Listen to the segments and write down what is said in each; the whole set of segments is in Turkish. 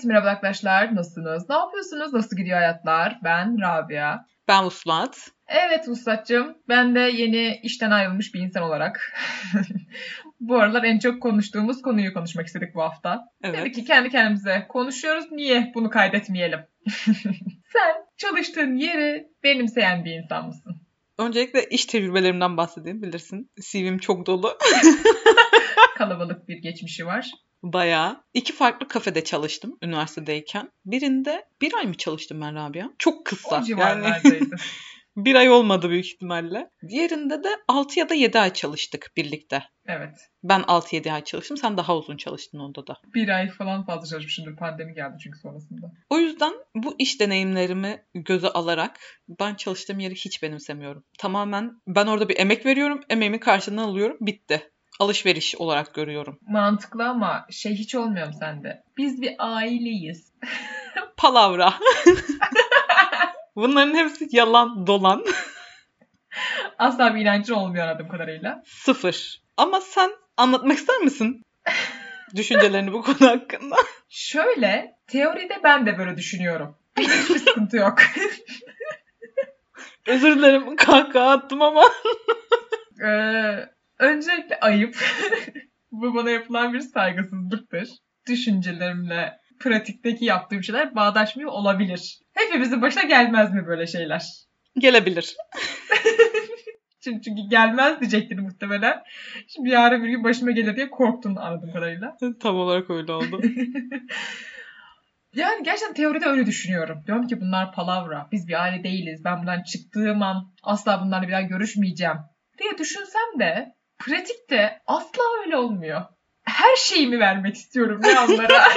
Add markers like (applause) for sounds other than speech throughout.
Evet merhaba arkadaşlar nasılsınız? Ne yapıyorsunuz? Nasıl gidiyor hayatlar? Ben Rabia. Ben Uslat. Evet Vuslat'cığım ben de yeni işten ayrılmış bir insan olarak (laughs) bu aralar en çok konuştuğumuz konuyu konuşmak istedik bu hafta. Evet. Dedik ki kendi kendimize konuşuyoruz niye bunu kaydetmeyelim? (laughs) Sen çalıştığın yeri benimseyen bir insan mısın? Öncelikle iş tecrübelerimden bahsedeyim bilirsin. CV'm çok dolu. Kalabalık bir geçmişi var. Bayağı. İki farklı kafede çalıştım üniversitedeyken. Birinde bir ay mı çalıştım ben Rabia? Çok kısa. O Yani civarlardaydı. (laughs) bir ay olmadı büyük ihtimalle. Diğerinde de 6 ya da 7 ay çalıştık birlikte. evet. Ben 6-7 ay çalıştım. Sen daha uzun çalıştın onda da. Bir ay falan fazla çalışmışımdır. Pandemi geldi çünkü sonrasında. O yüzden bu iş deneyimlerimi göze alarak ben çalıştığım yeri hiç benimsemiyorum. Tamamen ben orada bir emek veriyorum, emeğimin karşılığını alıyorum, bitti. Alışveriş olarak görüyorum. Mantıklı ama şey hiç olmuyor mu sende? Biz bir aileyiz. (laughs) Palavra. Bunların hepsi yalan, dolan. Asla bir inancın olmuyor anladığım kadarıyla. Sıfır. Ama sen anlatmak ister misin? (laughs) Düşüncelerini bu konu hakkında. Şöyle, teoride ben de böyle düşünüyorum. Hiçbir sıkıntı yok. Özür dilerim kahkaha attım ama. Ee, öncelikle ayıp. (laughs) Bu bana yapılan bir saygısızlıktır. Düşüncelerimle pratikteki yaptığım şeyler bağdaşmıyor olabilir. Hepimizin başına gelmez mi böyle şeyler? Gelebilir. (laughs) Çünkü, çünkü gelmez diyecektin muhtemelen. Şimdi yarın bir gün başıma gelir diye korktun anladığım kadarıyla. Tam olarak öyle oldu. (laughs) yani gerçekten teoride öyle düşünüyorum. Diyorum ki bunlar palavra. Biz bir aile değiliz. Ben bundan çıktığım an asla bunlarla bir daha görüşmeyeceğim diye düşünsem de pratikte asla öyle olmuyor. Her şeyimi vermek istiyorum ne onlara. (laughs)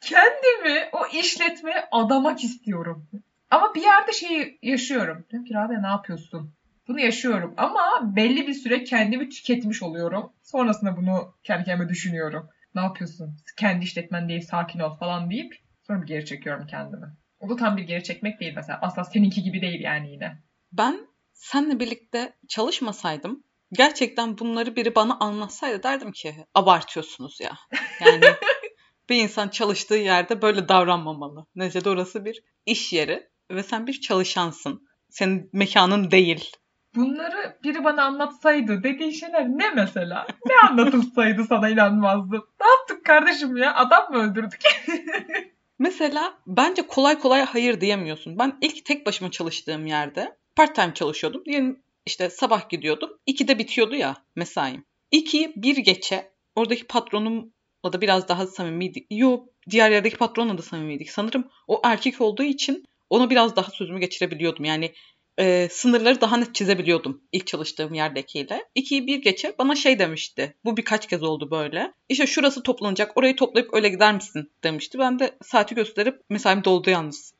Kendimi o işletmeye adamak istiyorum. Ama bir yerde şeyi yaşıyorum. Diyorum ki Rabia ne yapıyorsun? Bunu yaşıyorum ama belli bir süre kendimi tüketmiş oluyorum. Sonrasında bunu kendi kendime düşünüyorum. Ne yapıyorsun? Kendi işletmen değil sakin ol falan deyip sonra bir geri çekiyorum kendimi. O da tam bir geri çekmek değil mesela. Asla seninki gibi değil yani yine. Ben seninle birlikte çalışmasaydım gerçekten bunları biri bana anlatsaydı derdim ki abartıyorsunuz ya. Yani (laughs) bir insan çalıştığı yerde böyle davranmamalı. Neticede orası bir iş yeri ve sen bir çalışansın. Senin mekanın değil. Bunları biri bana anlatsaydı dediğin şeyler ne mesela? Ne anlatılsaydı sana inanmazdım. Ne yaptık kardeşim ya? Adam mı öldürdük? (laughs) Mesela bence kolay kolay hayır diyemiyorsun. Ben ilk tek başıma çalıştığım yerde part time çalışıyordum. Diyelim işte sabah gidiyordum. 2'de bitiyordu ya mesaim. 2'yi bir geçe oradaki patronumla da biraz daha samimiydik. Yok diğer yerdeki patronla da samimiydik. Sanırım o erkek olduğu için ona biraz daha sözümü geçirebiliyordum. Yani e, sınırları daha net çizebiliyordum ilk çalıştığım yerdekiyle. İkiyi bir geçe bana şey demişti. Bu birkaç kez oldu böyle. İşte şurası toplanacak orayı toplayıp öyle gider misin demişti. Ben de saati gösterip mesaim doldu yalnız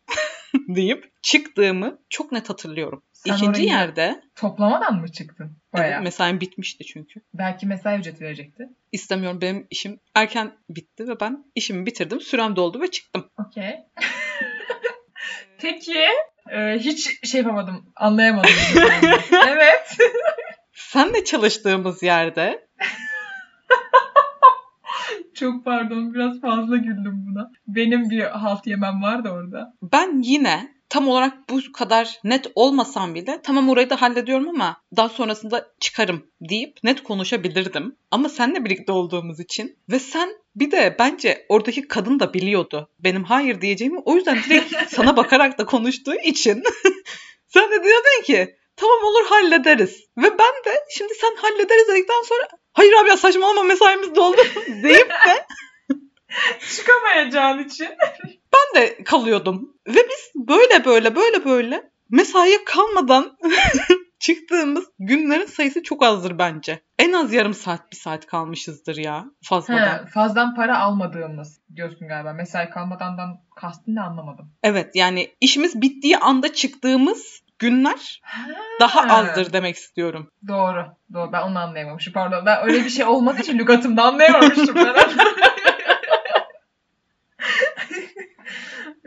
(laughs) deyip çıktığımı çok net hatırlıyorum. Sen İkinci yerde Toplamadan mı çıktın? Bayağı. evet, mesaim bitmişti çünkü. Belki mesai ücreti verecekti. İstemiyorum benim işim erken bitti ve ben işimi bitirdim. Sürem doldu ve çıktım. Okey. (laughs) Peki e, hiç şey yapamadım. Anlayamadım. (laughs) evet. Senle çalıştığımız yerde Çok pardon biraz fazla güldüm buna. Benim bir halt yemem vardı orada. ben yine tam olarak bu kadar net olmasam bile tamam orayı da hallediyorum ama daha sonrasında çıkarım deyip net konuşabilirdim. Ama seninle birlikte olduğumuz için ve sen bir de bence oradaki kadın da biliyordu benim hayır diyeceğimi. O yüzden direkt (laughs) sana bakarak da konuştuğu için (laughs) sen de diyordun ki tamam olur hallederiz. Ve ben de şimdi sen hallederiz dedikten sonra hayır abi ya saçmalama mesaimiz doldu (laughs) deyip de Çıkamayacağın için. ben de kalıyordum. Ve biz böyle böyle böyle böyle mesaiye kalmadan (laughs) çıktığımız günlerin sayısı çok azdır bence. En az yarım saat bir saat kalmışızdır ya fazladan. He, fazladan para almadığımız diyorsun galiba. Mesai kalmadandan kastın ne anlamadım. Evet yani işimiz bittiği anda çıktığımız günler Ha. daha azdır demek istiyorum. Doğru. Doğru. Ben onu anlayamamışım. Pardon. Ben öyle bir şey olmadığı için lügatımda anlayamamıştım. (laughs)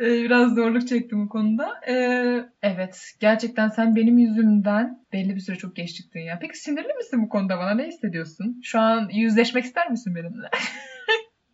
Ee, Biraz zorluk çektim bu konuda. Ee, evet. Gerçekten sen benim yüzümden belli bir süre çok geç çıktın ya. Peki sinirli misin bu konuda bana? Ne hissediyorsun? Şu an yüzleşmek ister misin benimle?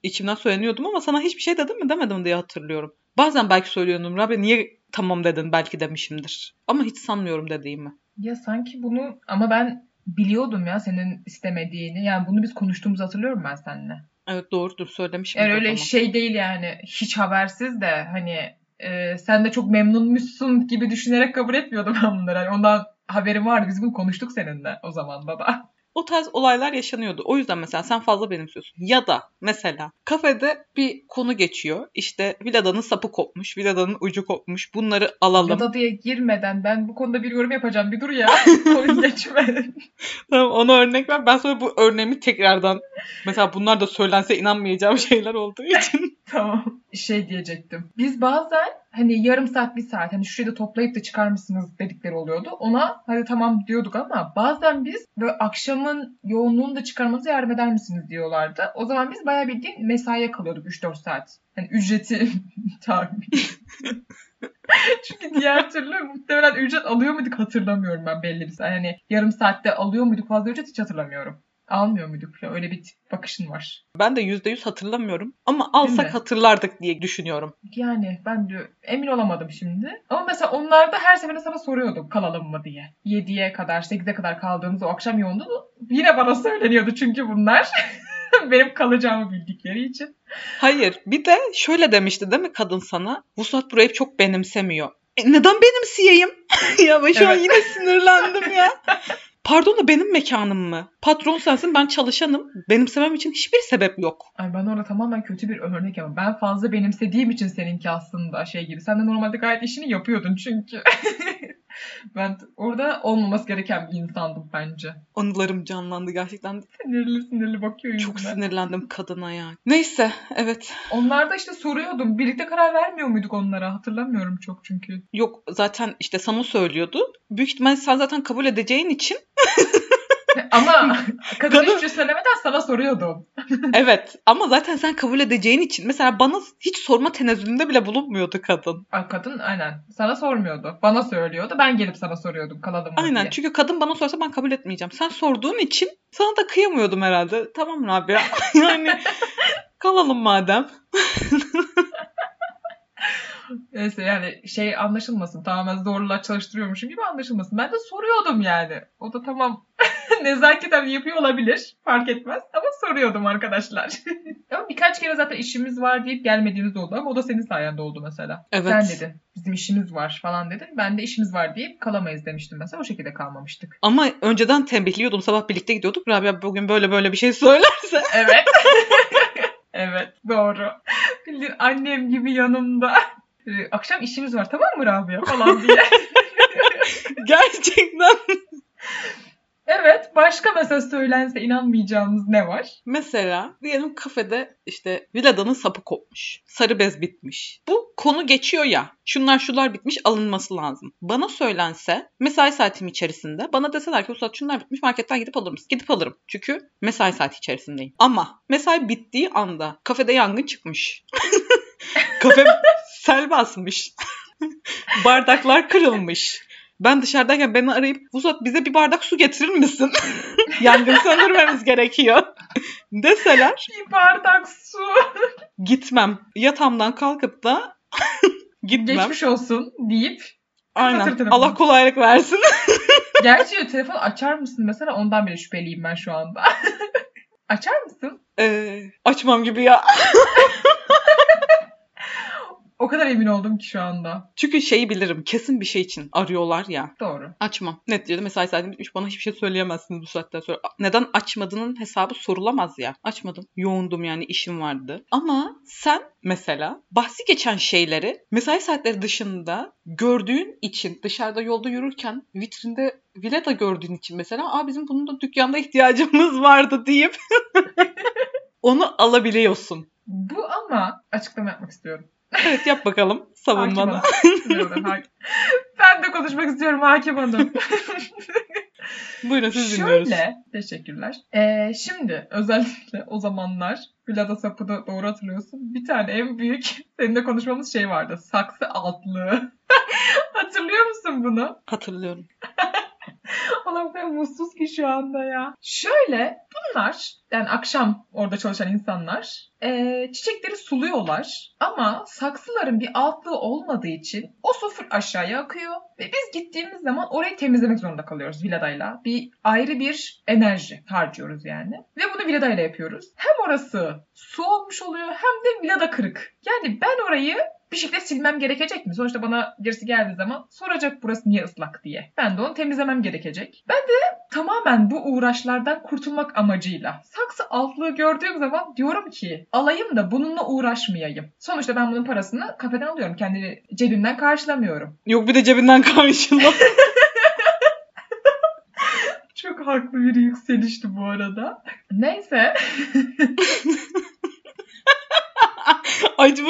içimden söyleniyordum ama sana hiçbir şey dedim mi demedim diye hatırlıyorum. Bazen belki söylüyordum Rabia niye tamam dedin belki demişimdir. Ama hiç sanmıyorum dediğimi. Ya sanki bunu ama ben biliyordum ya senin istemediğini. Yani bunu biz konuştuğumuzu hatırlıyorum ben seninle. Evet doğrudur söylemişim. Yani öyle şey değil yani hiç habersiz de hani e, sen de çok memnunmuşsun gibi düşünerek kabul etmiyordum ben bunları. Yani ondan haberim vardı. Biz bunu konuştuk seninle o zaman da. O tarz olaylar yaşanıyordu. O yüzden mesela sen fazla benimsiyorsun. Ya da mesela kafede bir konu geçiyor. İşte Vilada'nın sapı kopmuş, Vilada'nın ucu kopmuş. Bunları alalım. Vilada diye girmeden ben bu konuda bir yorum yapacağım. Bir dur ya. (laughs) Konu geçme. tamam ona örnek ver. Ben sonra bu örneğimi tekrardan mesela bunlar da söylense inanmayacağım (laughs) şeyler olduğu için. tamam. Şey diyecektim. Biz bazen hani yarım saat bir saat hani şurada toplayıp da çıkar mısınız dedikleri oluyordu. Ona hadi tamam diyorduk ama bazen biz böyle akşamın yoğunluğunu da çıkarmanıza yardım eder misiniz diyorlardı. O zaman biz bayağı bildiğin mesaiye kalıyorduk 3-4 saat. Yani ücreti (laughs) tahmin. (laughs) Çünkü diğer türlü muhtemelen ücret alıyor muyduk hatırlamıyorum ben belli bir saat. Yani yarım saatte alıyor muyduk fazla ücret hiç hatırlamıyorum. Almıyor muyduk ya? Öyle bir bakışın var. Ben de yüzde yüz hatırlamıyorum. Ama alsak hatırlardık diye düşünüyorum. Yani ben de emin olamadım şimdi. Ama mesela onlarda her seferinde sana soruyordum kalalım mı diye. 7'ye kadar 8'e kadar kaldığımız o akşam yoğundu. Yine bana söyleniyordu çünkü bunlar. (laughs) Benim kalacağımı bildikleri için. Hayır. Bir de şöyle demişti değil mi kadın sana? Vuslat burayı çok benimsemiyor. E neden benimseyeyim? (laughs) ya ben şu evet. an yine sinirlendim ya. (laughs) Pardon da benim mekanım mı? Patron sensin ben çalışanım. Benimsemem için hiçbir sebep yok. Ay ben orada tamamen kötü bir örnek ama ben fazla benimsediğim için seninki aslında şey gibi. Sen de normalde gayet işini yapıyordun çünkü. (laughs) ben orada olmaması gereken bir insandım bence. Anılarım canlandı gerçekten. Sinirli sinirli bakıyor yüzüme. Çok sinirlendim kadına ya. Neyse evet. Onlar da işte soruyordum. Birlikte karar vermiyor muyduk onlara? Hatırlamıyorum çok çünkü. Yok zaten işte sana söylüyordu. Büyük ihtimalle sen zaten kabul edeceğin için (laughs) ama (laughs) kadın, kadın hiçbir şey söylemeden sana soruyordum. (laughs) evet ama zaten sen kabul edeceğin için mesela bana hiç sorma tenezzülünde bile bulunmuyordu kadın. Ay, kadın aynen sana sormuyordu. Bana söylüyordu. Ben gelip sana soruyordum kalalım mı Aynen diye. çünkü kadın bana sorsa ben kabul etmeyeceğim. Sen sorduğun için sana da kıyamıyordum herhalde. Tamam Rabia. yani kalalım madem. Neyse yani şey anlaşılmasın. Tamamen zorla çalıştırıyormuşum gibi anlaşılmasın. Ben de soruyordum yani. O da tamam (laughs) nezaketen yapıyor olabilir. Fark etmez. Ama soruyordum arkadaşlar. (laughs) ama birkaç kere zaten işimiz var deyip gelmediğimiz oldu. Ama o da senin sayende oldu mesela. Evet. Sen dedin bizim işimiz var falan dedin. Ben de işimiz var deyip kalamayız demiştim mesela. O şekilde kalmamıştık. Ama önceden tembihliyordum. Sabah birlikte gidiyorduk. Rabia bugün böyle böyle bir şey söylerse. Evet. (laughs) evet doğru. Bildiğin annem gibi yanımda. Ee, akşam işimiz var tamam mı Rabia falan diye. (laughs) Gerçekten. Evet. Başka mesela söylense inanmayacağımız ne var? Mesela diyelim kafede işte viladanın sapı kopmuş. Sarı bez bitmiş. Bu konu geçiyor ya. Şunlar şunlar bitmiş alınması lazım. Bana söylense mesai saatim içerisinde bana deseler ki Ustad şunlar bitmiş marketten gidip alır mısın? Gidip alırım. Çünkü mesai saati içerisindeyim. Ama mesai bittiği anda kafede yangın çıkmış. (laughs) Kafe sel basmış. (laughs) Bardaklar kırılmış. Ben dışarıdayken beni arayıp Vusat bize bir bardak su getirir misin? (laughs) Yangın söndürmemiz gerekiyor. (laughs) Deseler. Bir bardak su. Gitmem. Yatağımdan kalkıp da gitmem. Geçmiş olsun deyip Aynen. Allah kolaylık versin. Gerçi telefon açar mısın mesela ondan bile şüpheliyim ben şu anda. açar mısın? Ee, açmam gibi ya. O kadar emin oldum ki şu anda. Çünkü şeyi bilirim. Kesin bir şey için arıyorlar ya. Doğru. Açmam. Net diyor mesai saatim bitmiş. Bana hiçbir şey söyleyemezsiniz bu saatten sonra. Neden açmadığının hesabı sorulamaz ya. Açmadım. Yoğundum yani işim vardı. Ama sen mesela bahsi geçen şeyleri mesai saatleri dışında gördüğün için dışarıda yolda yürürken vitrinde Vileda gördüğün için mesela aa bizim bunun da dükkanda ihtiyacımız vardı deyip (laughs) onu alabiliyorsun. Bu ama açıklama yapmak istiyorum. Evet yap bakalım savunmanı. (laughs) ben de konuşmak istiyorum hakim hanım. (laughs) Buyurun siz dinliyoruz. Şöyle, teşekkürler. Ee, şimdi özellikle o zamanlar Vlada Sapı'da doğru hatırlıyorsun. Bir tane en büyük seninle konuşmamız şey vardı. Saksı altlığı. (laughs) Hatırlıyor musun bunu? Hatırlıyorum. (laughs) Allah'ım ben mutsuz ki şu anda ya. Şöyle bunlar yani akşam orada çalışan insanlar e, çiçekleri suluyorlar ama saksıların bir altlığı olmadığı için o su aşağıya akıyor ve biz gittiğimiz zaman orayı temizlemek zorunda kalıyoruz villadayla. Bir ayrı bir enerji harcıyoruz yani. Ve bunu villadayla yapıyoruz. Hem orası su olmuş oluyor hem de villada kırık. Yani ben orayı bir şekilde silmem gerekecek mi? Sonuçta bana birisi geldiği zaman soracak burası niye ıslak diye. Ben de onu temizlemem gerekecek. Ben de tamamen bu uğraşlardan kurtulmak amacıyla saksı altlığı gördüğüm zaman diyorum ki alayım da bununla uğraşmayayım. Sonuçta ben bunun parasını kafeden alıyorum. Kendi cebimden karşılamıyorum. Yok bir de cebinden karşıla. (laughs) Çok haklı bir yükselişti bu arada. Neyse. (laughs) (laughs) Acaba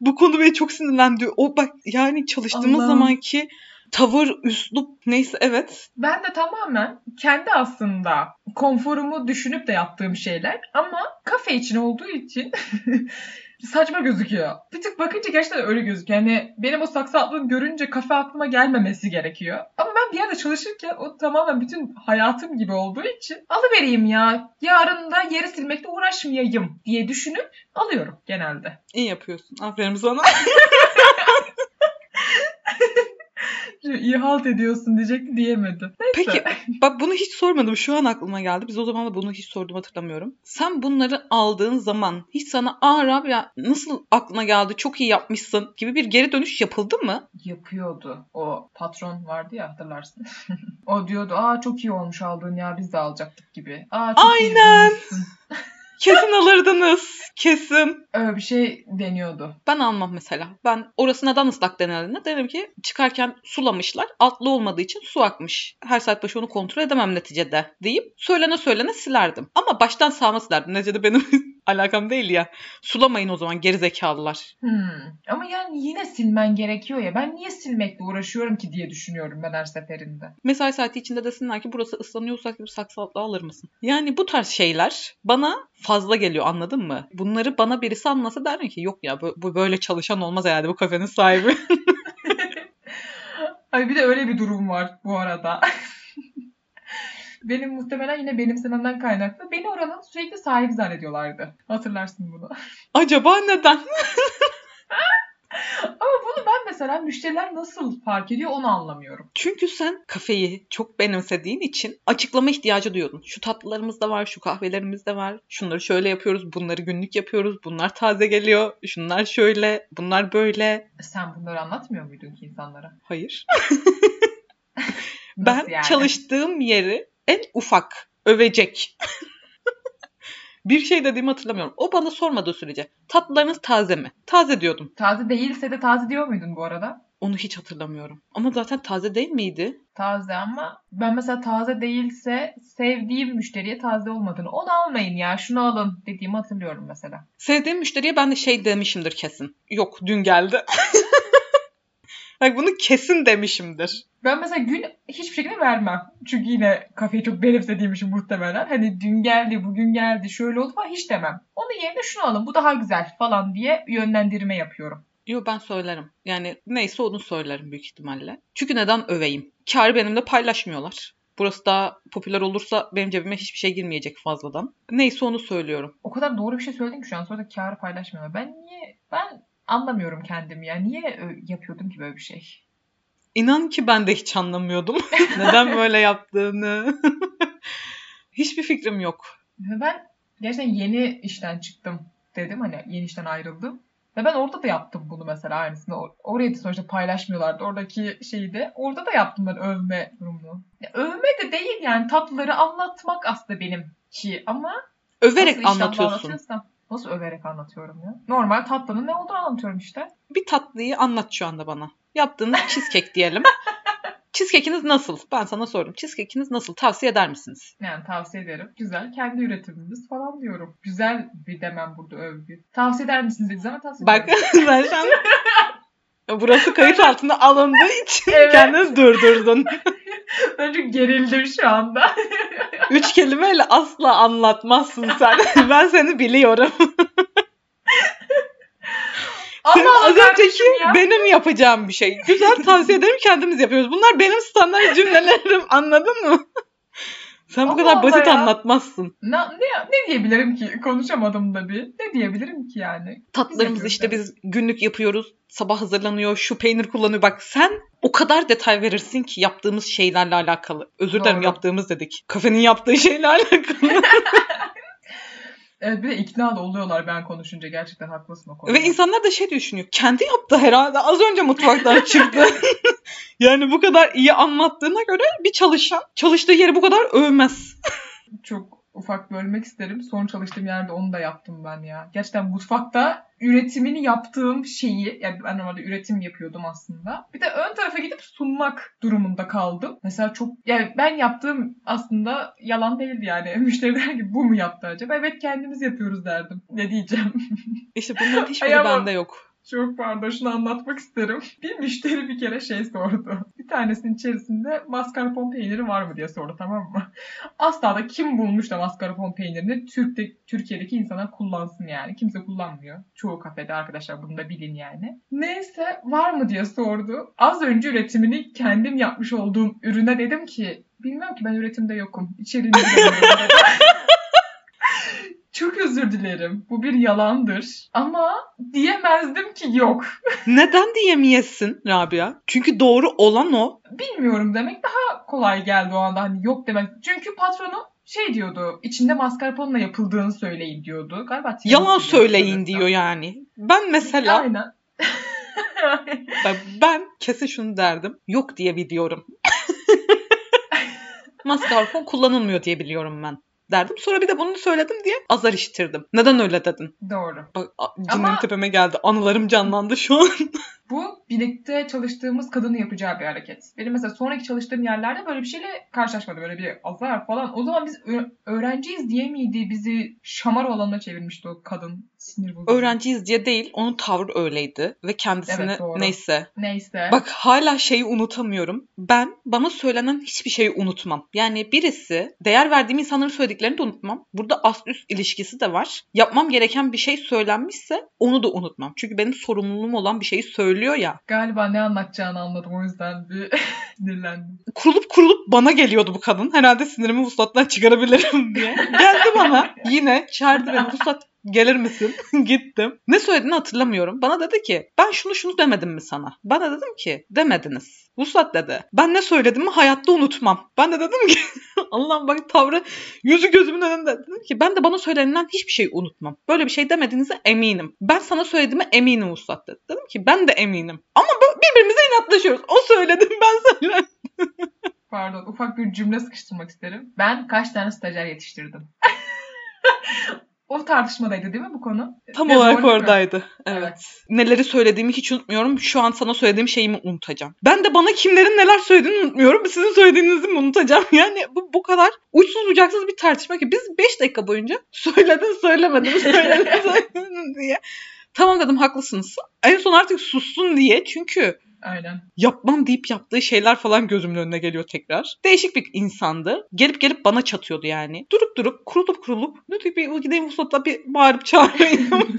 bu konu beni çok sinirlendi. O bak yani çalıştığımız Allah'ım. zamanki tavır, üslup neyse evet. Ben de tamamen kendi aslında konforumu düşünüp de yaptığım şeyler ama kafe için olduğu için (laughs) saçma gözüküyor. Bir tık bakınca gerçekten öyle gözüküyor. Yani benim o saksı aklım görünce kafe aklıma gelmemesi gerekiyor. Ama ben bir yerde çalışırken o tamamen bütün hayatım gibi olduğu için alıvereyim ya. Yarın da yeri silmekle uğraşmayayım diye düşünüp alıyorum genelde. İyi yapıyorsun. Aferin sana. (laughs) İyi halt ediyorsun diyecek diyemedim. Neyse. Peki bak bunu hiç sormadım. Şu an aklıma geldi. Biz o zaman da bunu hiç sordum hatırlamıyorum. Sen bunları aldığın zaman hiç sana aa Rabia nasıl aklına geldi çok iyi yapmışsın gibi bir geri dönüş yapıldı mı? yapıyordu. O patron vardı ya hatırlarsın. (laughs) o diyordu aa çok iyi olmuş aldığın ya biz de alacaktık gibi. Aa çok iyi Aynen. bulmuşsun." (laughs) Kesin alırdınız. Kesin. Öyle bir şey deniyordu. Ben almam mesela. Ben orası neden ıslak denildiğinde derim ki çıkarken sulamışlar. Altlı olmadığı için su akmış. Her saat başı onu kontrol edemem neticede deyip söylene söylene silerdim. Ama baştan sağma silerdim. Neticede benim (laughs) alakam değil ya. Sulamayın o zaman geri zekalılar. Hmm. Ama yani yine silmen gerekiyor ya. Ben niye silmekle uğraşıyorum ki diye düşünüyorum ben her seferinde. Mesai saati içinde desinler ki burası ıslanıyorsa bir saksı altlığı alır mısın? Yani bu tarz şeyler bana fazla geliyor anladın mı? Bunları bana birisi anlasa derdim ki yok ya bu, bu böyle çalışan olmaz herhalde bu kafenin sahibi. (laughs) Ay bir de öyle bir durum var bu arada. Benim muhtemelen yine benimsememden kaynaklı. Beni oranın sürekli sahibi zannediyorlardı. Hatırlarsın bunu. (laughs) Acaba neden? (laughs) Ama bunu ben mesela müşteriler nasıl fark ediyor onu anlamıyorum. Çünkü sen kafeyi çok benimsediğin için açıklama ihtiyacı duyuyordun. Şu tatlılarımız da var, şu kahvelerimiz de var. Şunları şöyle yapıyoruz, bunları günlük yapıyoruz. Bunlar taze geliyor, şunlar şöyle, bunlar böyle. Sen bunları anlatmıyor muydun ki insanlara? Hayır. (laughs) Ben yani? çalıştığım yeri en ufak övecek. bir şey dediğimi hatırlamıyorum. O bana sormadığı sürece tatlılarınız taze mi? Taze diyordum. Taze değilse de taze diyor muydun bu arada? Onu hiç hatırlamıyorum. Ama zaten taze değil miydi? Taze ama ben mesela taze değilse sevdiğim müşteriye taze olmadığını onu almayın ya şunu alın dediğimi hatırlıyorum mesela. Sevdiğim müşteriye ben de şey demişimdir kesin. Yok dün geldi. (laughs) Bak bunu kesin demişimdir. Ben mesela gün hiçbir şekilde vermem. Çünkü yine kafeyi çok benimsediğim için muhtemelen. Hani dün geldi, bugün geldi, şöyle oldu falan hiç demem. Onun yerine şunu alın, bu daha güzel falan diye yönlendirme yapıyorum. Yo ben söylerim. Yani neyse onu söylerim büyük ihtimalle. Çünkü neden öveyim? Kârı benimle paylaşmıyorlar. Burası daha popüler olursa benim cebime hiçbir şey girmeyecek fazladan. Neyse onu söylüyorum. O kadar doğru bir şey söyledin ki şu an sonra da kârı paylaşmıyorlar. Ben niye, ben anlamıyorum kendimi ya. Niye ö- yapıyordum ki böyle bir şey? İnan ki ben de hiç anlamıyordum. (laughs) neden böyle yaptığını. (laughs) Hiçbir fikrim yok. Ben gerçekten yeni işten çıktım dedim. Hani yeni işten ayrıldım. Ve ben orada da yaptım bunu mesela aynısını. Or- Orayı da sonuçta paylaşmıyorlardı. Oradaki şeyi de. Orada da yaptım ben övme durumunu. Ya, övme de değil yani tatlıları anlatmak aslında benim ki ama Överek anlatıyorsun. Nasıl överek anlatıyorum ya? Normal tatlının ne olduğunu anlatıyorum işte. Bir tatlıyı anlat şu anda bana. Yaptığınız cheesecake diyelim. (laughs) Cheesecake'iniz nasıl? Ben sana sordum. Cheesecake'iniz nasıl? Tavsiye eder misiniz? Yani tavsiye ederim. Güzel. Kendi üretimimiz falan diyorum. Güzel bir demem burada övgü. Tavsiye eder misiniz dediği zaman tavsiye Bak (laughs) ben şu an... (laughs) Burası kayıt altında alındığı için Evet. kendini durdurdun. Ben çok gerildim şu anda. (laughs) Üç kelimeyle asla anlatmazsın sen. (laughs) ben seni biliyorum. (laughs) Allah az önceki ya. benim yapacağım bir şey. Güzel tavsiye ederim kendimiz yapıyoruz. Bunlar benim standart cümlelerim anladın mı? Sen bu Allah kadar Allah basit ya. anlatmazsın. Ne, ne, ne diyebilirim ki? Konuşamadım da bir. Ne diyebilirim ki yani? Tatlarımızı yapıyoruz, işte biz günlük yapıyoruz. Sabah hazırlanıyor, şu peynir kullanıyor. Bak sen o kadar detay verirsin ki yaptığımız şeylerle alakalı. Özür dilerim yaptığımız dedik. Kafenin yaptığı şeyle (laughs) alakalı. (laughs) Evet bir de ikna da oluyorlar ben konuşunca. Gerçekten haklısın o konuda. Ve insanlar da şey düşünüyor. Kendi yaptı herhalde. Az önce mutfaktan çıktı. (laughs) yani bu kadar iyi anlattığına göre bir çalışan çalıştığı yeri bu kadar övmez. Çok ufak bölmek isterim. Son çalıştığım yerde onu da yaptım ben ya. Gerçekten mutfakta üretimini yaptığım şeyi, yani ben normalde üretim yapıyordum aslında. Bir de ön tarafa gidip sunmak durumunda kaldım. Mesela çok, yani ben yaptığım aslında yalan değildi yani. (laughs) Müşteri der ki bu mu yaptı acaba? Evet kendimiz yapıyoruz derdim. Ne diyeceğim? İşte bunların hiçbiri Ay ama- bende yok. Çok pardon şunu anlatmak isterim. Bir müşteri bir kere şey sordu. Bir tanesinin içerisinde mascarpone peyniri var mı diye sordu tamam mı? Asla da kim bulmuş da mascarpone peynirini Türk'te, Türkiye'deki insanlar kullansın yani. Kimse kullanmıyor. Çoğu kafede arkadaşlar bunu da bilin yani. Neyse var mı diye sordu. Az önce üretimini kendim yapmış olduğum ürüne dedim ki bilmem ki ben üretimde yokum. İçeriğini bilmiyorum (laughs) özür dilerim. Bu bir yalandır. Ama diyemezdim ki yok. (laughs) Neden diyemeyesin Rabia? Çünkü doğru olan o. Bilmiyorum demek daha kolay geldi o anda. Hani yok demek. Çünkü patronu şey diyordu. içinde mascarpone'la yapıldığını söyleyin diyordu. Galiba Yalan söyleyin diyor yani. Ben mesela Aynen. (laughs) ben, ben kesin şunu derdim. Yok diye biliyorum. (laughs) Mascarpone kullanılmıyor diye biliyorum ben derdim. Sonra bir de bunu söyledim diye azar işitirdim. Neden öyle dedin? Doğru. Bak a- Ama- tepeme geldi. Anılarım canlandı şu an. (laughs) Bu birlikte çalıştığımız kadının yapacağı bir hareket. Benim mesela sonraki çalıştığım yerlerde böyle bir şeyle karşılaşmadım. Böyle bir azar falan. O zaman biz öğrenciyiz diye miydi bizi şamar olanına çevirmişti o kadın. Sinir bozucu. Öğrenciyiz diye değil. Onun tavrı öyleydi. Ve kendisine Evet, doğru. neyse. Neyse. Bak hala şeyi unutamıyorum. Ben bana söylenen hiçbir şeyi unutmam. Yani birisi değer verdiğim insanların söylediklerini de unutmam. Burada ast üst ilişkisi de var. Yapmam gereken bir şey söylenmişse onu da unutmam. Çünkü benim sorumluluğum olan bir şeyi söylüyor ya. Galiba ne anlatacağını anladım o yüzden bir (laughs) sinirlendim. Kurulup kurulup bana geliyordu bu kadın. Herhalde sinirimi vuslattan çıkarabilirim diye. Geldi bana yine çağırdı beni. Vuslat gelir misin? (laughs) Gittim. Ne söylediğini hatırlamıyorum. Bana dedi ki ben şunu şunu demedim mi sana? Bana dedim ki demediniz. Vuslat dedi. Ben ne söylediğimi hayatta unutmam. Ben de dedim ki (laughs) Allah'ım bak tavrı yüzü gözümün önünde. Dedim ki ben de bana söylenilen hiçbir şeyi unutmam. Böyle bir şey demediğinize eminim. Ben sana söylediğime eminim Vuslat dedi. Dedim ki ben de eminim. Ama birbirimize inatlaşıyoruz. O söyledi ben (laughs) söyledim. Pardon ufak bir cümle sıkıştırmak isterim. Ben kaç tane stajyer yetiştirdim? O tartışmadaydı değil mi bu konu? Tam Ve olarak oradaydı. Evet. Neleri söylediğimi hiç unutmuyorum. Şu an sana söylediğim şeyi mi unutacağım? Ben de bana kimlerin neler söylediğini unutmuyorum. Sizin söylediğinizi mi unutacağım? (laughs) Yani bu bu kadar uçsuz bucaksız bir tartışma ki biz 5 dakika boyunca söyledin söylemedin (laughs) söyledin söyledin diye. Tamam dedim haklısınız. En son artık sussun diye çünkü Aynen. yapmam deyip yaptığı şeyler falan gözümün önüne geliyor tekrar. Değişik bir insandı. Gelip gelip bana çatıyordu yani. Durup durup kurulup kurulup diyor bir gideyim Vuslat'la bir bağırıp çağırayım. (laughs)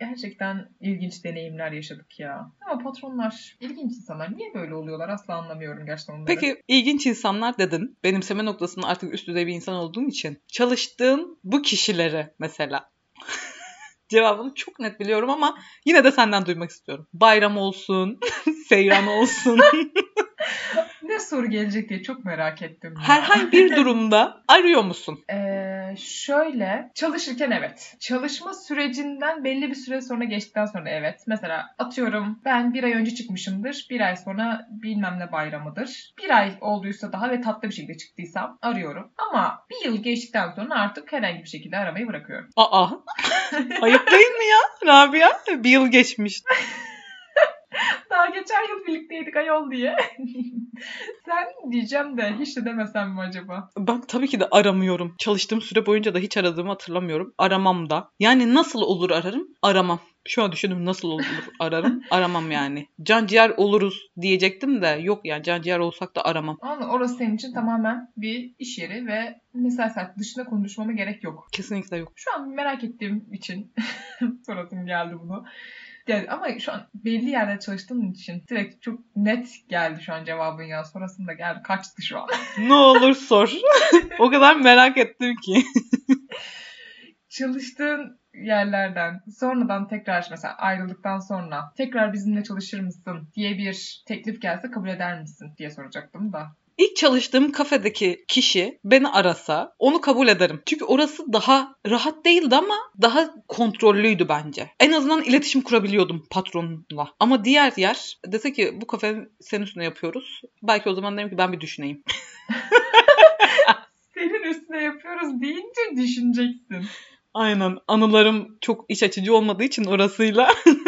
Gerçekten ilginç deneyimler yaşadık ya. Ama patronlar ilginç insanlar. Niye böyle oluyorlar asla anlamıyorum gerçekten onları. Peki ilginç insanlar dedin. Benimseme noktasında artık üst düzey bir insan olduğun için. Çalıştığın bu kişileri mesela. Cevabını çok net biliyorum ama yine de senden duymak istiyorum. Bayram olsun, (laughs) seyran olsun. (laughs) Ne soru gelecek diye çok merak ettim. ya. Herhangi bir (laughs) durumda arıyor musun? Ee, şöyle çalışırken evet. Çalışma sürecinden belli bir süre sonra geçtikten sonra evet. Mesela atıyorum ben bir ay önce çıkmışımdır. Bir ay sonra bilmem ne bayramıdır. Bir ay olduysa daha ve tatlı bir şekilde çıktıysam arıyorum. Ama bir yıl geçtikten sonra artık herhangi bir şekilde aramayı bırakıyorum. Aa. (laughs) Ayıp değil mi ya Rabia? Bir yıl geçmiş. (laughs) Daha geçen yıl birlikteydik ayol diye. (laughs) Sen diyeceğim de hiç de demesem mi acaba? Ben tabii ki de aramıyorum. Çalıştığım süre boyunca da hiç aradığımı hatırlamıyorum. Aramam da. Yani nasıl olur ararım? Aramam. Şu an düşündüm nasıl olur ararım? (laughs) Aramam yani. Can ciğer oluruz diyecektim de yok yani can ciğer olsak da aramam. Ama orası senin için tamamen bir iş yeri ve mesai saat dışında konuşmama gerek yok. Kesinlikle yok. Şu an merak ettiğim için (laughs) sorasım geldi bunu. Yani ama şu an belli yerde çalıştığın için direkt çok net geldi şu an cevabın ya. Sonrasında geldi. Kaçtı şu an. (laughs) ne olur sor. o kadar merak ettim ki. Çalıştığın yerlerden sonradan tekrar mesela ayrıldıktan sonra tekrar bizimle çalışır mısın diye bir teklif gelse kabul eder misin diye soracaktım da. İlk çalıştığım kafedeki kişi beni arasa onu kabul ederim. Çünkü orası daha rahat değildi ama daha kontrollüydü bence. En azından iletişim kurabiliyordum patronla. Ama diğer yer dese ki bu kafenin senin üstüne yapıyoruz. Belki o zaman derim ki ben bir düşüneyim. (laughs) Senin üstüne yapıyoruz deyince düşüneceksin. Aynen. Anılarım çok iç açıcı olmadığı için orasıyla. (laughs)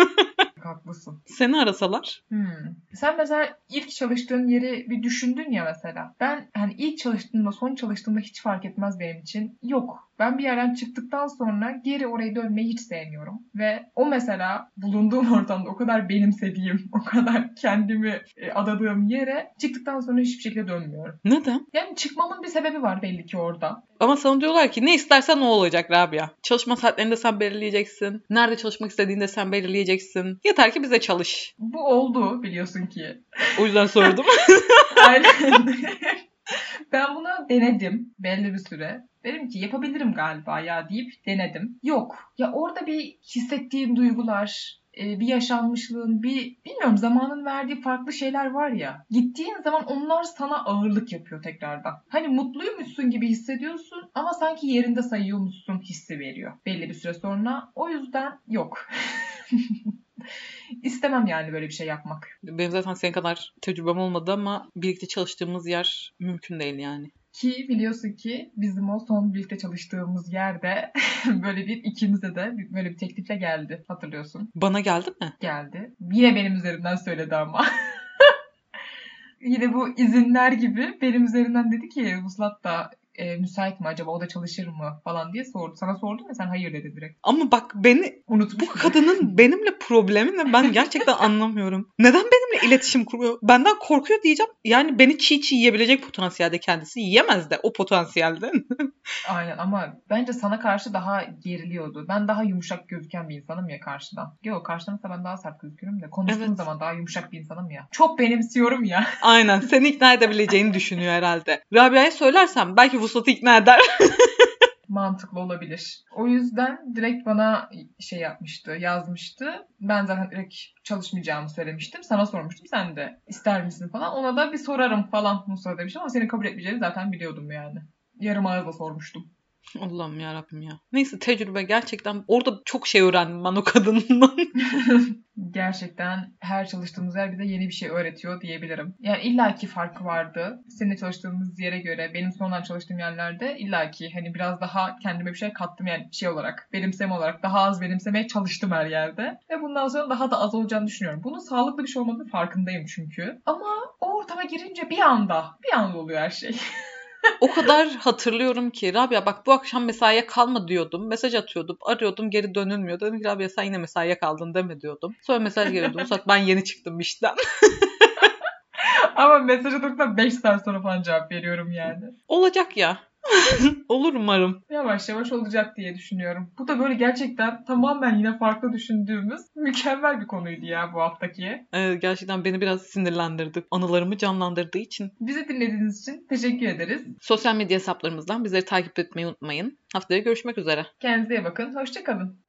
Haklısın. Seni arasalar. Hmm. Sen mesela ilk çalıştığın yeri bir düşündün ya mesela. Ben hani ilk çalıştığımda son çalıştığımda hiç fark etmez benim için. Yok. Ben bir yerden çıktıktan sonra geri oraya dönmeyi hiç sevmiyorum. Ve o mesela bulunduğum (laughs) ortamda o kadar benimsediğim, o kadar kendimi e, adadığım yere çıktıktan sonra hiçbir şekilde dönmüyorum. Neden? Yani çıkmamın bir sebebi var belli ki orada. Ama sana diyorlar ki ne istersen o olacak Rabia. Çalışma saatlerini de sen belirleyeceksin. Nerede çalışmak istediğini de sen belirleyeceksin. Yeter ki bize çalış. Bu oldu biliyorsun ki. O yüzden sordum. (laughs) Aynen. (laughs) ben bunu denedim belli bir süre. Dedim ki yapabilirim galiba ya deyip denedim. Yok. Ya orada bir hissettiğim duygular, e, bir yaşanmışlığın, bir bilmiyorum zamanın verdiği farklı şeyler var ya. Gittiğin zaman onlar sana ağırlık yapıyor tekrardan. Hani mutluymuşsun gibi hissediyorsun ama sanki yerinde sayıyormuşsun hissi veriyor belli bir süre sonra. O yüzden yok. (laughs) İstemem yani böyle bir şey yapmak. Benim zaten senin kadar tecrübem olmadı ama birlikte çalıştığımız yer mümkün değil yani. Ki biliyorsun ki bizim o son birlikte çalıştığımız yerde (laughs) böyle bir ikimize de böyle bir teklifle geldi. Hatırlıyorsun. Bana geldi mi? Geldi. Yine benim üzerimden söyledi ama. (laughs) Yine bu izinler gibi benim üzerimden dedi ki Vuslat da e, müsait mi acaba o da çalışır mı falan diye sordu. Sana sordum ya sen hayır dedi direkt. Ama bak beni Unutmuş. bu kadının (laughs) benimle problemi ne ben gerçekten (laughs) anlamıyorum. Neden benimle iletişim kuruyor? Benden korkuyor diyeceğim. Yani beni çiğ çiğ yiyebilecek potansiyelde kendisi. Yiyemez de o potansiyelde. (laughs) Aynen ama bence sana karşı daha geriliyordu. Ben daha yumuşak gözüken bir insanım ya karşıdan. Yok karşıdan ben daha sert gözüküyorum da konuştuğum Evet. zaman daha yumuşak bir insanım ya. Çok benimsiyorum ya. Aynen seni ikna edebileceğini düşünüyor herhalde. Rabia'ya söylersem belki Vuslat'ı ikna eder. (laughs) mantıklı olabilir. O yüzden direkt bana şey yapmıştı, yazmıştı. Ben zaten direkt çalışmayacağımı söylemiştim. Sana sormuştum. Sen de ister misin falan. Ona da bir sorarım falan Musa demiştim ama seni kabul etmeyeceğini zaten biliyordum yani. Yarım ağızla sormuştum. Allah'ım ya Rabbim ya. Neyse tecrübe gerçekten orada çok şey öğrendim ben o kadından. (laughs) (laughs) Gerçekten her çalıştığımız yer bize yeni bir şey öğretiyor diyebilirim. Yani illaki farkı vardı. Seninle çalıştığımız yere göre benim sonradan çalıştığım yerlerde illaki hani biraz daha kendime bir şey kattım yani şey olarak benimseme olarak daha az benimsemeye çalıştım her yerde. Ve bundan sonra daha da az olacağını düşünüyorum. Bunun sağlıklı bir şey olmadığını farkındayım çünkü. Ama o ortama girince bir anda bir anda oluyor her şey. (laughs) o kadar hatırlıyorum ki Rabia bak bu akşam mesaiye kalma diyordum. Mesaj atıyordum. Arıyordum geri dönülmüyor. Dedim ki Rabia sen yine mesaiye kaldın deme diyordum. Sonra mesaj geliyordu. Bu saat ben yeni çıktım işten. (laughs) Ama mesaj attıktan 5 saat sonra falan cevap veriyorum yani. Olacak ya. (laughs) Olur umarım. Yavaş yavaş olacak diye düşünüyorum. Bu da böyle gerçekten tamamen yine farklı düşündüğümüz mükemmel bir konuydu ya bu haftaki. Ee, gerçekten beni biraz sinirlendirdi. Anılarımı canlandırdığı için. Bizi dinlediğiniz için teşekkür ederiz. Sosyal medya hesaplarımızdan bizleri takip etmeyi unutmayın. Haftaya görüşmek üzere. Kendinize iyi bakın. Hoşçakalın.